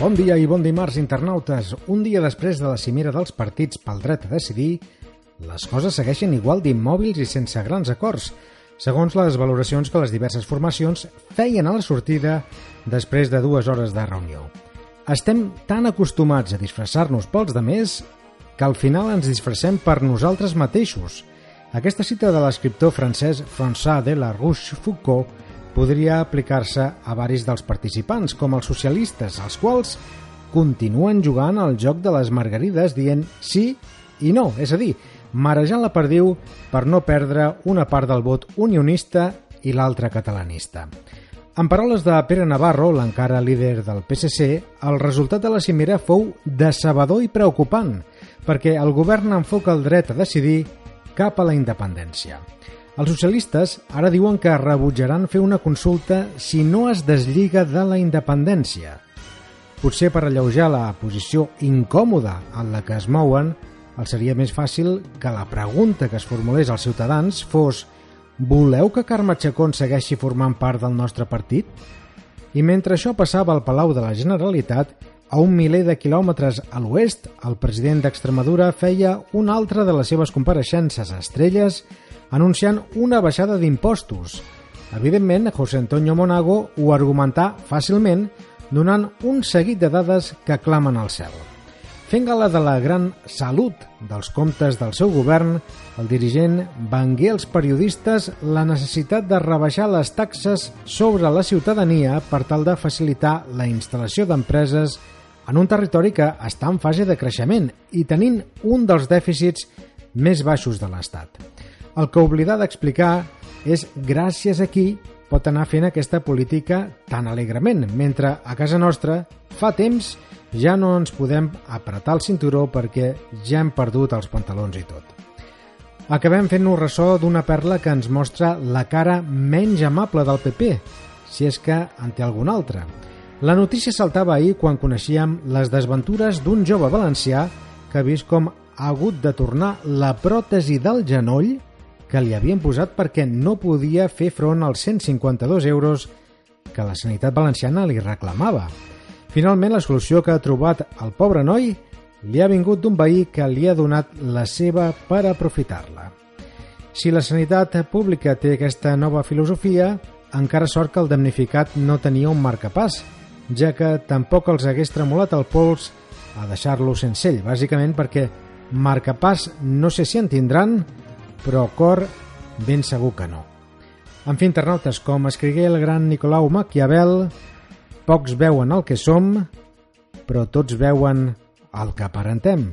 Bon dia i bon dimarts, internautes. Un dia després de la cimera dels partits pel dret a decidir, les coses segueixen igual d'immòbils i sense grans acords, segons les valoracions que les diverses formacions feien a la sortida després de dues hores de reunió. Estem tan acostumats a disfressar-nos pels de més que al final ens disfressem per nosaltres mateixos. Aquesta cita de l'escriptor francès François de la Rochefoucauld podria aplicar-se a varis dels participants, com els socialistes, els quals continuen jugant al joc de les margarides dient sí i no, és a dir, marejant la perdiu per no perdre una part del vot unionista i l'altra catalanista. En paraules de Pere Navarro, l'encara líder del PSC, el resultat de la cimera fou decebedor i preocupant, perquè el govern enfoca el dret a decidir cap a la independència. Els socialistes ara diuen que rebutjaran fer una consulta si no es deslliga de la independència. Potser per alleujar la posició incòmoda en la que es mouen, el seria més fàcil que la pregunta que es formulés als ciutadans fos «Voleu que Carme Chacón segueixi formant part del nostre partit?» I mentre això passava al Palau de la Generalitat, a un miler de quilòmetres a l'oest, el president d'Extremadura feia una altra de les seves compareixences a Estrelles anunciant una baixada d'impostos. Evidentment, José Antonio Monago ho argumentà fàcilment donant un seguit de dades que clamen al cel. Fent gala de la gran salut dels comptes del seu govern, el dirigent vengué als periodistes la necessitat de rebaixar les taxes sobre la ciutadania per tal de facilitar la instal·lació d'empreses en un territori que està en fase de creixement i tenint un dels dèficits més baixos de l'Estat. El que oblidar d'explicar és gràcies a qui pot anar fent aquesta política tan alegrement, mentre a casa nostra fa temps ja no ens podem apretar el cinturó perquè ja hem perdut els pantalons i tot. Acabem fent-nos ressò d'una perla que ens mostra la cara menys amable del PP, si és que en té alguna altra. La notícia saltava ahir quan coneixíem les desventures d'un jove valencià que ha vist com ha hagut de tornar la pròtesi del genoll que li havien posat perquè no podia fer front als 152 euros que la sanitat valenciana li reclamava. Finalment, la solució que ha trobat el pobre noi li ha vingut d'un veí que li ha donat la seva per aprofitar-la. Si la sanitat pública té aquesta nova filosofia, encara sort que el damnificat no tenia un marcapàs, ja que tampoc els hagués tremolat el pols a deixar-lo sense ell, bàsicament perquè marcapàs no sé si en tindran, però cor ben segur que no. En fi, internautes, com escrigué el gran Nicolau Maquiavel, pocs veuen el que som, però tots veuen el que aparentem.